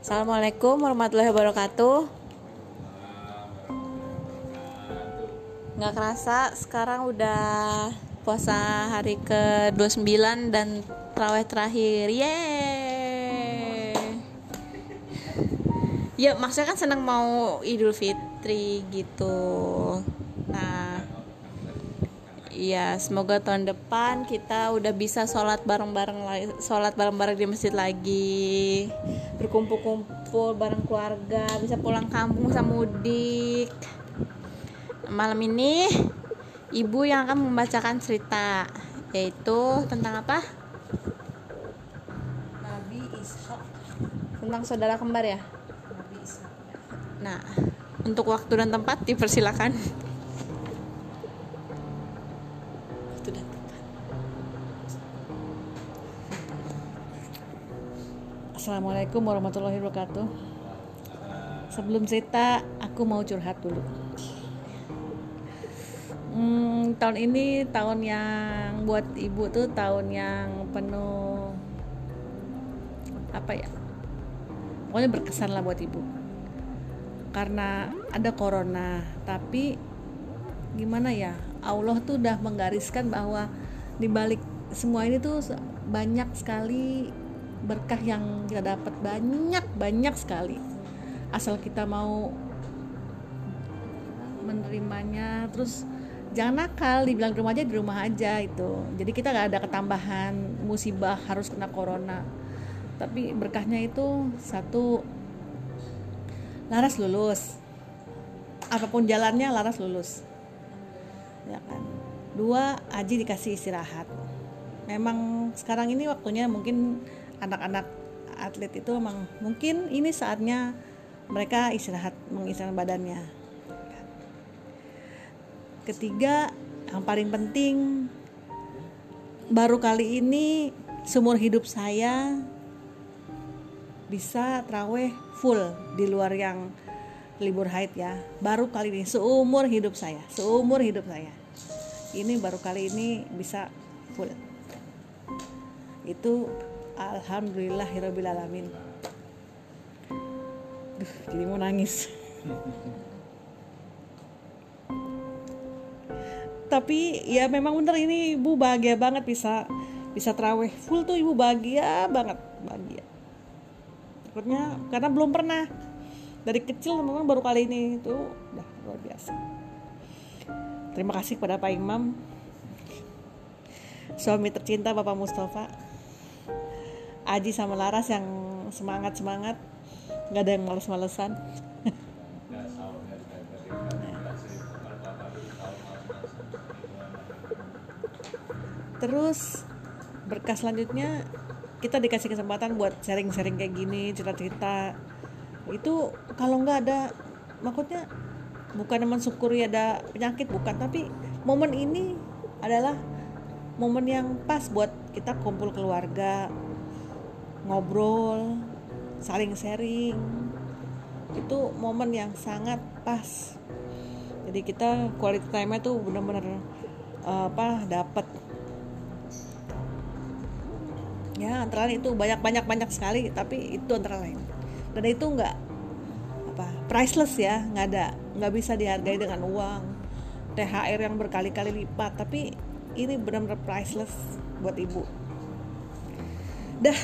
Assalamualaikum warahmatullahi wabarakatuh. Nggak kerasa sekarang udah puasa hari ke 29 dan terawih terakhir. Yeay. Ya maksudnya kan senang mau Idul Fitri gitu. Iya, semoga tahun depan kita udah bisa sholat bareng-bareng lagi, sholat bareng-bareng di masjid lagi, berkumpul-kumpul bareng keluarga, bisa pulang kampung sama mudik. Malam ini ibu yang akan membacakan cerita, yaitu tentang apa? Nabi Ishak Tentang saudara kembar ya. Nabi Ishak Nah, untuk waktu dan tempat dipersilakan. Waktu dan tempat. Assalamualaikum warahmatullahi wabarakatuh. Sebelum cerita aku mau curhat dulu. Hmm, Tahun ini tahun yang buat ibu tuh tahun yang penuh Apa ya? Pokoknya berkesan lah buat ibu. Karena ada corona Tapi gimana ya Allah tuh udah menggariskan bahwa di balik semua ini tuh banyak sekali berkah yang kita dapat banyak banyak sekali. Asal kita mau menerimanya terus jangan nakal dibilang di rumah aja di rumah aja itu. Jadi kita nggak ada ketambahan musibah harus kena corona. Tapi berkahnya itu satu Laras lulus. Apa pun jalannya Laras lulus ya kan. Dua Aji dikasih istirahat. Memang sekarang ini waktunya mungkin anak-anak atlet itu memang mungkin ini saatnya mereka istirahat mengistirahat badannya. Ketiga yang paling penting baru kali ini seumur hidup saya bisa traweh full di luar yang libur haid ya. Baru kali ini seumur hidup saya seumur hidup saya. Ini baru kali ini bisa full. Itu alhamdulillahirobbilalamin Duh, jadi mau nangis. Tapi ya memang bener ini ibu bahagia banget bisa bisa teraweh full tuh ibu bahagia banget bahagia. Takutnya karena belum pernah dari kecil memang baru kali ini. Itu udah luar biasa. Terima kasih kepada Pak Imam. Suami tercinta Bapak Mustafa. Aji sama Laras yang semangat semangat nggak ada yang males-malesan. Terus berkah selanjutnya kita dikasih kesempatan buat sharing-sharing kayak gini cerita-cerita itu kalau nggak ada maksudnya bukan mensyukuri ada penyakit bukan. Tapi momen ini adalah momen yang pas buat kita kumpul keluarga ngobrol saling sharing. Itu momen yang sangat pas. Jadi kita quality time nya tuh bener-bener uh, apa dapat ya antara lain itu banyak banyak banyak sekali tapi itu antara lain dan itu nggak apa priceless ya. Nggak ada nggak bisa dihargai dengan uang. THR yang berkali-kali lipat. Tapi ini benar-benar priceless buat ibu. Dah.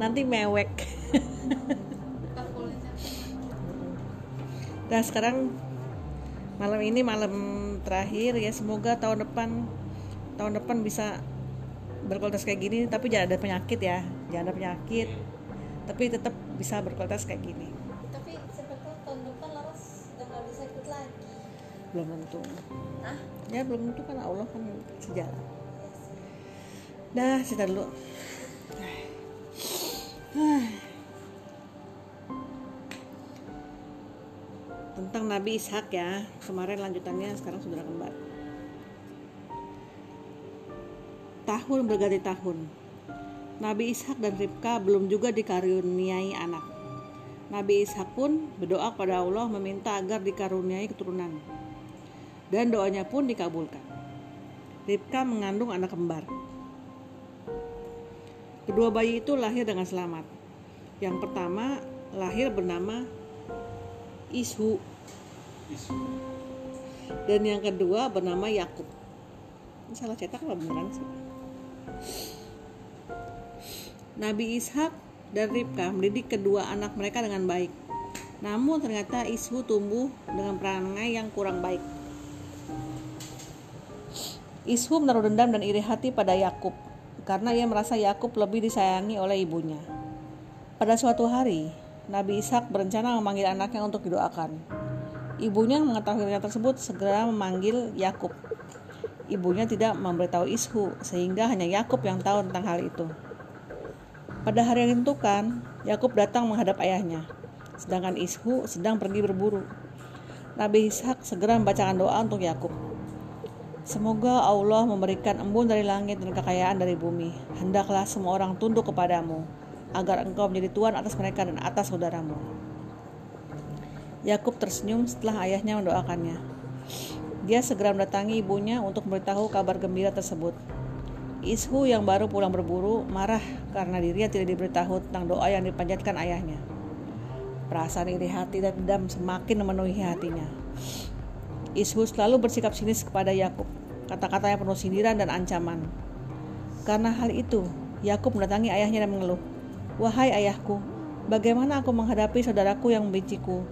Nanti mewek. Dah sekarang malam ini malam terakhir ya. Semoga tahun depan tahun depan bisa berkualitas kayak gini. Tapi jangan ada penyakit ya jangan ada penyakit tapi tetap bisa berkualitas kayak gini. Tapi seperti tahun depan Laras udah nggak bisa ikut lagi. belum tentu. Hah? ya belum tentu kan Allah kan sejalan dah cerita dulu. Tentang Nabi Ishak ya. Kemarin lanjutannya sekarang saudara kembar. Tahun berganti tahun Nabi Ishak dan Ribka belum juga dikaruniai anak Nabi Ishak pun berdoa pada Allah meminta agar dikaruniai keturunan dan doanya pun dikabulkan Ribka mengandung anak kembar Kedua bayi itu lahir dengan selamat. Yang pertama lahir bernama Ishu. Dan yang kedua bernama Yakub. Ini salah cetak apa beneran sih? Nabi Ishak dan Ribka mendidik kedua anak mereka dengan baik. Namun ternyata Ishu tumbuh dengan perangai yang kurang baik. Ishu menaruh dendam dan iri hati pada Yakub karena ia merasa Yakub lebih disayangi oleh ibunya. Pada suatu hari, Nabi Ishak berencana memanggil anaknya untuk didoakan. Ibunya mengetahui hal tersebut segera memanggil Yakub. Ibunya tidak memberitahu Ishu sehingga hanya Yakub yang tahu tentang hal itu. Pada hari yang ditentukan, Yakub datang menghadap ayahnya, sedangkan Ishu sedang pergi berburu. Nabi Ishak segera membacakan doa untuk Yakub. Semoga Allah memberikan embun dari langit dan kekayaan dari bumi. Hendaklah semua orang tunduk kepadamu, agar engkau menjadi tuan atas mereka dan atas saudaramu. Yakub tersenyum setelah ayahnya mendoakannya. Dia segera mendatangi ibunya untuk memberitahu kabar gembira tersebut. Ishu yang baru pulang berburu marah karena dirinya tidak diberitahu tentang doa yang dipanjatkan ayahnya. Perasaan iri hati dan dendam semakin memenuhi hatinya. Ishu selalu bersikap sinis kepada Yakub. Kata-katanya penuh sindiran dan ancaman. Karena hal itu, Yakub mendatangi ayahnya dan mengeluh, "Wahai ayahku, bagaimana aku menghadapi saudaraku yang membenciku?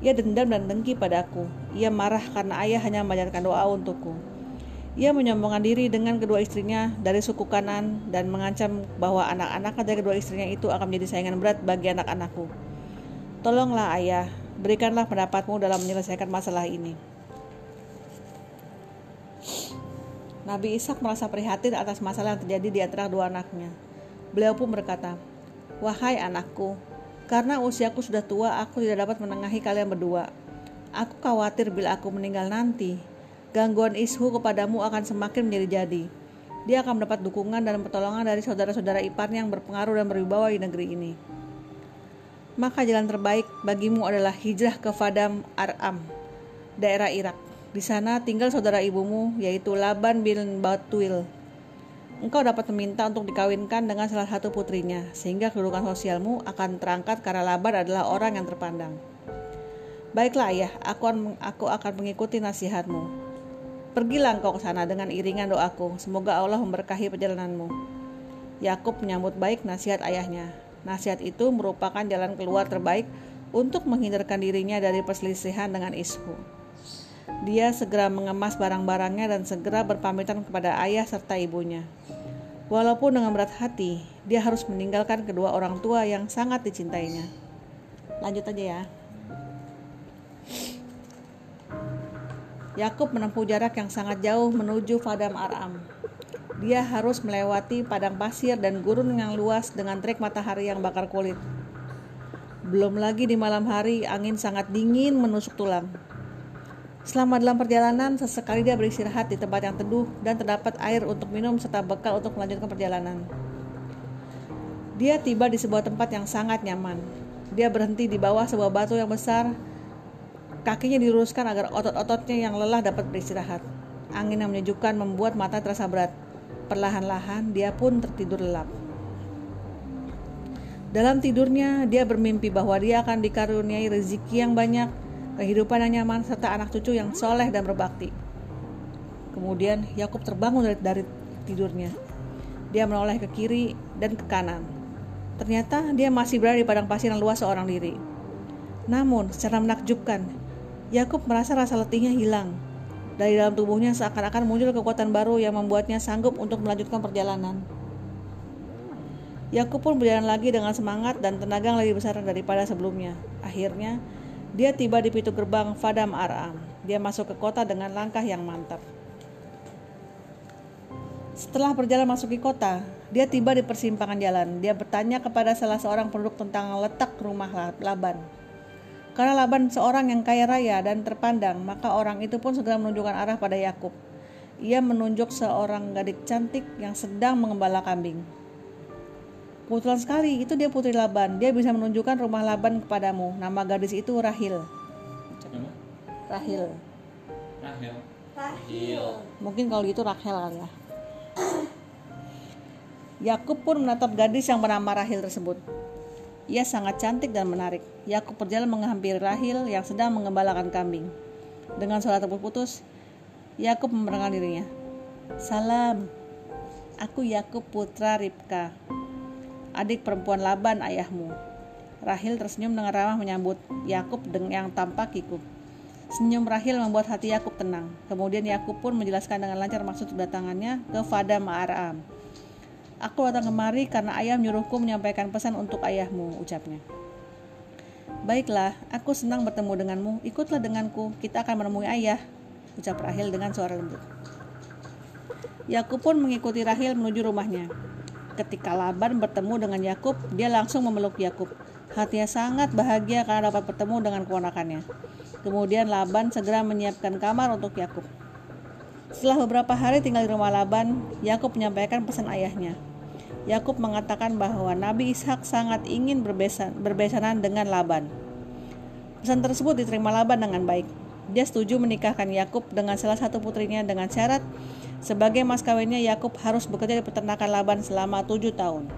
Ia dendam dan dengki padaku. Ia marah karena ayah hanya mengajarkan doa untukku. Ia menyombongkan diri dengan kedua istrinya dari suku kanan dan mengancam bahwa anak-anak dari kedua istrinya itu akan menjadi saingan berat bagi anak-anakku. Tolonglah ayah, berikanlah pendapatmu dalam menyelesaikan masalah ini. Nabi Ishak merasa prihatin atas masalah yang terjadi di antara dua anaknya. Beliau pun berkata, Wahai anakku, karena usiaku sudah tua, aku tidak dapat menengahi kalian berdua. Aku khawatir bila aku meninggal nanti, gangguan Ishu kepadamu akan semakin menjadi jadi. Dia akan mendapat dukungan dan pertolongan dari saudara-saudara iparnya yang berpengaruh dan berwibawa di negeri ini. Maka jalan terbaik bagimu adalah hijrah ke Fadam Aram, daerah Irak. Di sana tinggal saudara ibumu, yaitu Laban bin Batuil. Engkau dapat meminta untuk dikawinkan dengan salah satu putrinya, sehingga kedudukan sosialmu akan terangkat karena Laban adalah orang yang terpandang. Baiklah ayah, aku aku akan mengikuti nasihatmu. Pergilah engkau ke sana dengan iringan doaku, semoga Allah memberkahi perjalananmu. Yakub menyambut baik nasihat ayahnya. Nasihat itu merupakan jalan keluar terbaik untuk menghindarkan dirinya dari perselisihan dengan Ishu. Dia segera mengemas barang-barangnya dan segera berpamitan kepada ayah serta ibunya. Walaupun dengan berat hati, dia harus meninggalkan kedua orang tua yang sangat dicintainya. Lanjut aja ya. Yakub menempuh jarak yang sangat jauh menuju Padam Aram. Dia harus melewati padang pasir dan gurun yang luas dengan terik matahari yang bakar kulit. Belum lagi di malam hari angin sangat dingin menusuk tulang. Selama dalam perjalanan, sesekali dia beristirahat di tempat yang teduh dan terdapat air untuk minum serta bekal untuk melanjutkan perjalanan. Dia tiba di sebuah tempat yang sangat nyaman. Dia berhenti di bawah sebuah batu yang besar. Kakinya diluruskan agar otot-ototnya yang lelah dapat beristirahat. Angin yang menyejukkan membuat mata terasa berat. Perlahan-lahan dia pun tertidur lelap. Dalam tidurnya, dia bermimpi bahwa dia akan dikaruniai rezeki yang banyak kehidupan yang nyaman, serta anak cucu yang soleh dan berbakti. Kemudian Yakub terbangun dari, dari tidurnya. Dia menoleh ke kiri dan ke kanan. Ternyata dia masih berada di padang pasir yang luas seorang diri. Namun, secara menakjubkan, Yakub merasa rasa letihnya hilang. Dari dalam tubuhnya seakan-akan muncul kekuatan baru yang membuatnya sanggup untuk melanjutkan perjalanan. Yakub pun berjalan lagi dengan semangat dan tenaga yang lebih besar daripada sebelumnya. Akhirnya, dia tiba di pintu gerbang Fadam Aram. Dia masuk ke kota dengan langkah yang mantap. Setelah berjalan masuk ke kota, dia tiba di persimpangan jalan. Dia bertanya kepada salah seorang penduduk tentang letak rumah Laban. Karena Laban seorang yang kaya raya dan terpandang, maka orang itu pun segera menunjukkan arah pada Yakub. Ia menunjuk seorang gadis cantik yang sedang mengembala kambing. Kebetulan sekali, itu dia putri Laban. Dia bisa menunjukkan rumah Laban kepadamu. Nama gadis itu Rahil. Nama? Rahil. Rahel. Rahil. Mungkin kalau gitu Rahel kali ya. Yakub pun menatap gadis yang bernama Rahil tersebut. Ia sangat cantik dan menarik. Yakub berjalan menghampiri Rahil yang sedang mengembalakan kambing. Dengan suara terputus, Yakub memperkenalkan dirinya. Salam, aku Yakub putra Ribka, adik perempuan Laban ayahmu. Rahil tersenyum dengan ramah menyambut Yakub dengan yang tampak kikuk. Senyum Rahil membuat hati Yakub tenang. Kemudian Yakub pun menjelaskan dengan lancar maksud kedatangannya ke Fada Ma'aram. Aku datang kemari karena ayah menyuruhku menyampaikan pesan untuk ayahmu, ucapnya. Baiklah, aku senang bertemu denganmu. Ikutlah denganku, kita akan menemui ayah, ucap Rahil dengan suara lembut. Yakub pun mengikuti Rahil menuju rumahnya. Ketika Laban bertemu dengan Yakub, dia langsung memeluk Yakub. Hatinya sangat bahagia karena dapat bertemu dengan keponakannya. Kemudian Laban segera menyiapkan kamar untuk Yakub. Setelah beberapa hari tinggal di rumah Laban, Yakub menyampaikan pesan ayahnya. Yakub mengatakan bahwa Nabi Ishak sangat ingin berbesan, berbesanan dengan Laban. Pesan tersebut diterima Laban dengan baik. Dia setuju menikahkan Yakub dengan salah satu putrinya dengan syarat sebagai mas kawinnya Yakub harus bekerja di peternakan Laban selama tujuh tahun.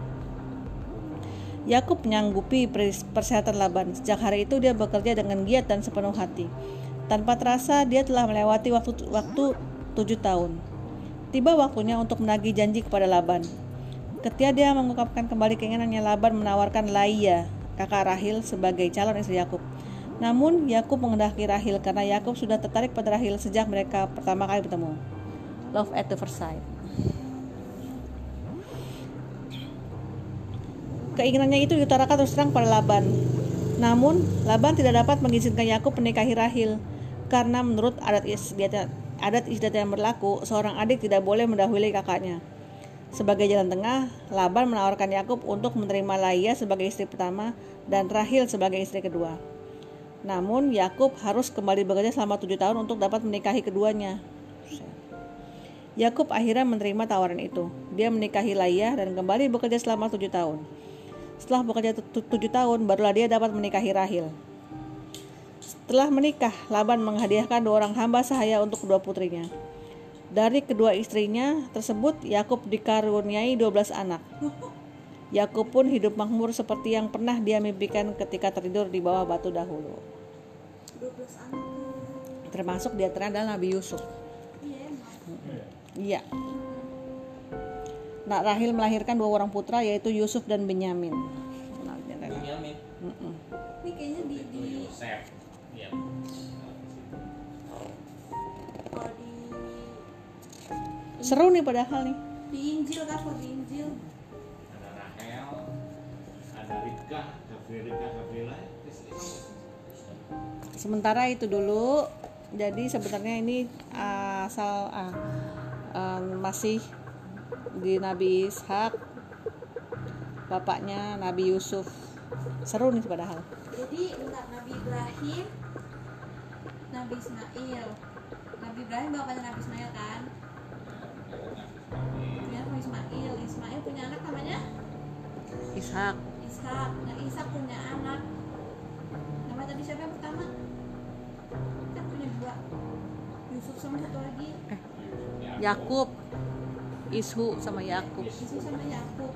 Yakub menyanggupi persyaratan Laban. Sejak hari itu dia bekerja dengan giat dan sepenuh hati. Tanpa terasa dia telah melewati waktu waktu tujuh tahun. Tiba waktunya untuk menagih janji kepada Laban. Ketika dia mengungkapkan kembali keinginannya, Laban menawarkan Laia, kakak Rahil, sebagai calon istri Yakub. Namun Yakub mengendaki Rahil karena Yakub sudah tertarik pada Rahil sejak mereka pertama kali bertemu. Love at the first sight. Keinginannya itu diutarakan terus terang pada Laban. Namun, Laban tidak dapat mengizinkan Yakub menikahi Rahil karena menurut adat istiadat, adat istiadat yang berlaku, seorang adik tidak boleh mendahului kakaknya. Sebagai jalan tengah, Laban menawarkan Yakub untuk menerima Laia sebagai istri pertama dan Rahil sebagai istri kedua. Namun Yakub harus kembali bekerja selama tujuh tahun untuk dapat menikahi keduanya. Yakub akhirnya menerima tawaran itu. Dia menikahi Laia dan kembali bekerja selama tujuh tahun. Setelah bekerja tujuh tahun, barulah dia dapat menikahi Rahil. Setelah menikah, Laban menghadiahkan dua orang hamba sahaya untuk kedua putrinya. Dari kedua istrinya tersebut, Yakub dikaruniai 12 anak. Yakub pun hidup makmur seperti yang pernah dia mimpikan ketika tertidur di bawah batu dahulu. 12 anak. Termasuk di antaranya adalah Nabi Yusuf. Iya. Nak Rahil melahirkan dua orang putra yaitu Yusuf dan Benyamin. Benyamin. Ini kayaknya di, di... Yusuf. Iya. Seru nih padahal nih. Di Injil kan di Injil. Ada Rahel, ada Rika, Gabriela, Gabriela. Sementara itu dulu. Jadi sebenarnya ini asal uh, um, masih di Nabi Ishak bapaknya Nabi Yusuf seru nih padahal jadi Nabi Ibrahim Nabi Ismail Nabi Ibrahim bapaknya Nabi Ismail kan Ishak Ishak nah Ishak punya anak. Nama tadi siapa yang pertama? Kita punya dua. Yusuf sama satu lagi. Eh. Yakub. Ishu sama Yakub. Ishu sama Yakub.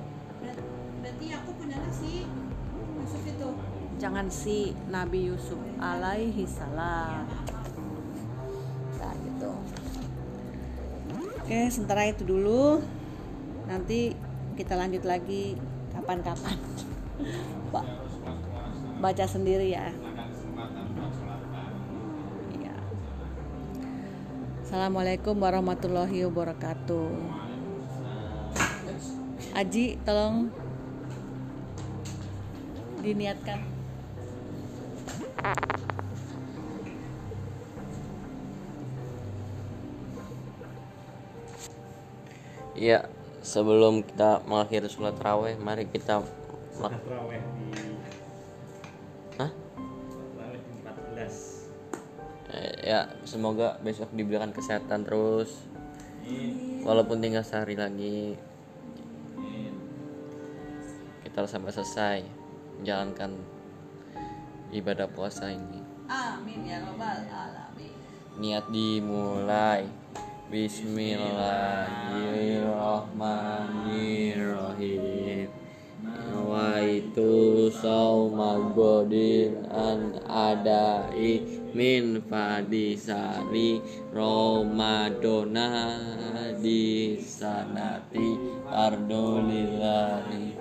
Berarti Yakub punya anak si Yusuf itu? Jangan si Nabi Yusuf alaihi salam. Ya, nah gitu. Oke sementara itu dulu. Nanti kita lanjut lagi kapan-kapan. Baca sendiri ya. Iya. Assalamualaikum warahmatullahi wabarakatuh. Aji tolong diniatkan. Iya, sebelum kita mengakhiri sholat raweh mari kita sholat raweh di Hah? raweh di 14 eh, ya semoga besok diberikan kesehatan terus. Walaupun tinggal sehari lagi. Kita sampai selesai menjalankan ibadah puasa ini. Amin ya robbal alamin. Niat dimulai Bismillahirrahmanirrahim. Nawaitu sauma godin an adai min fadisari Ramadona di sanati ardulillahi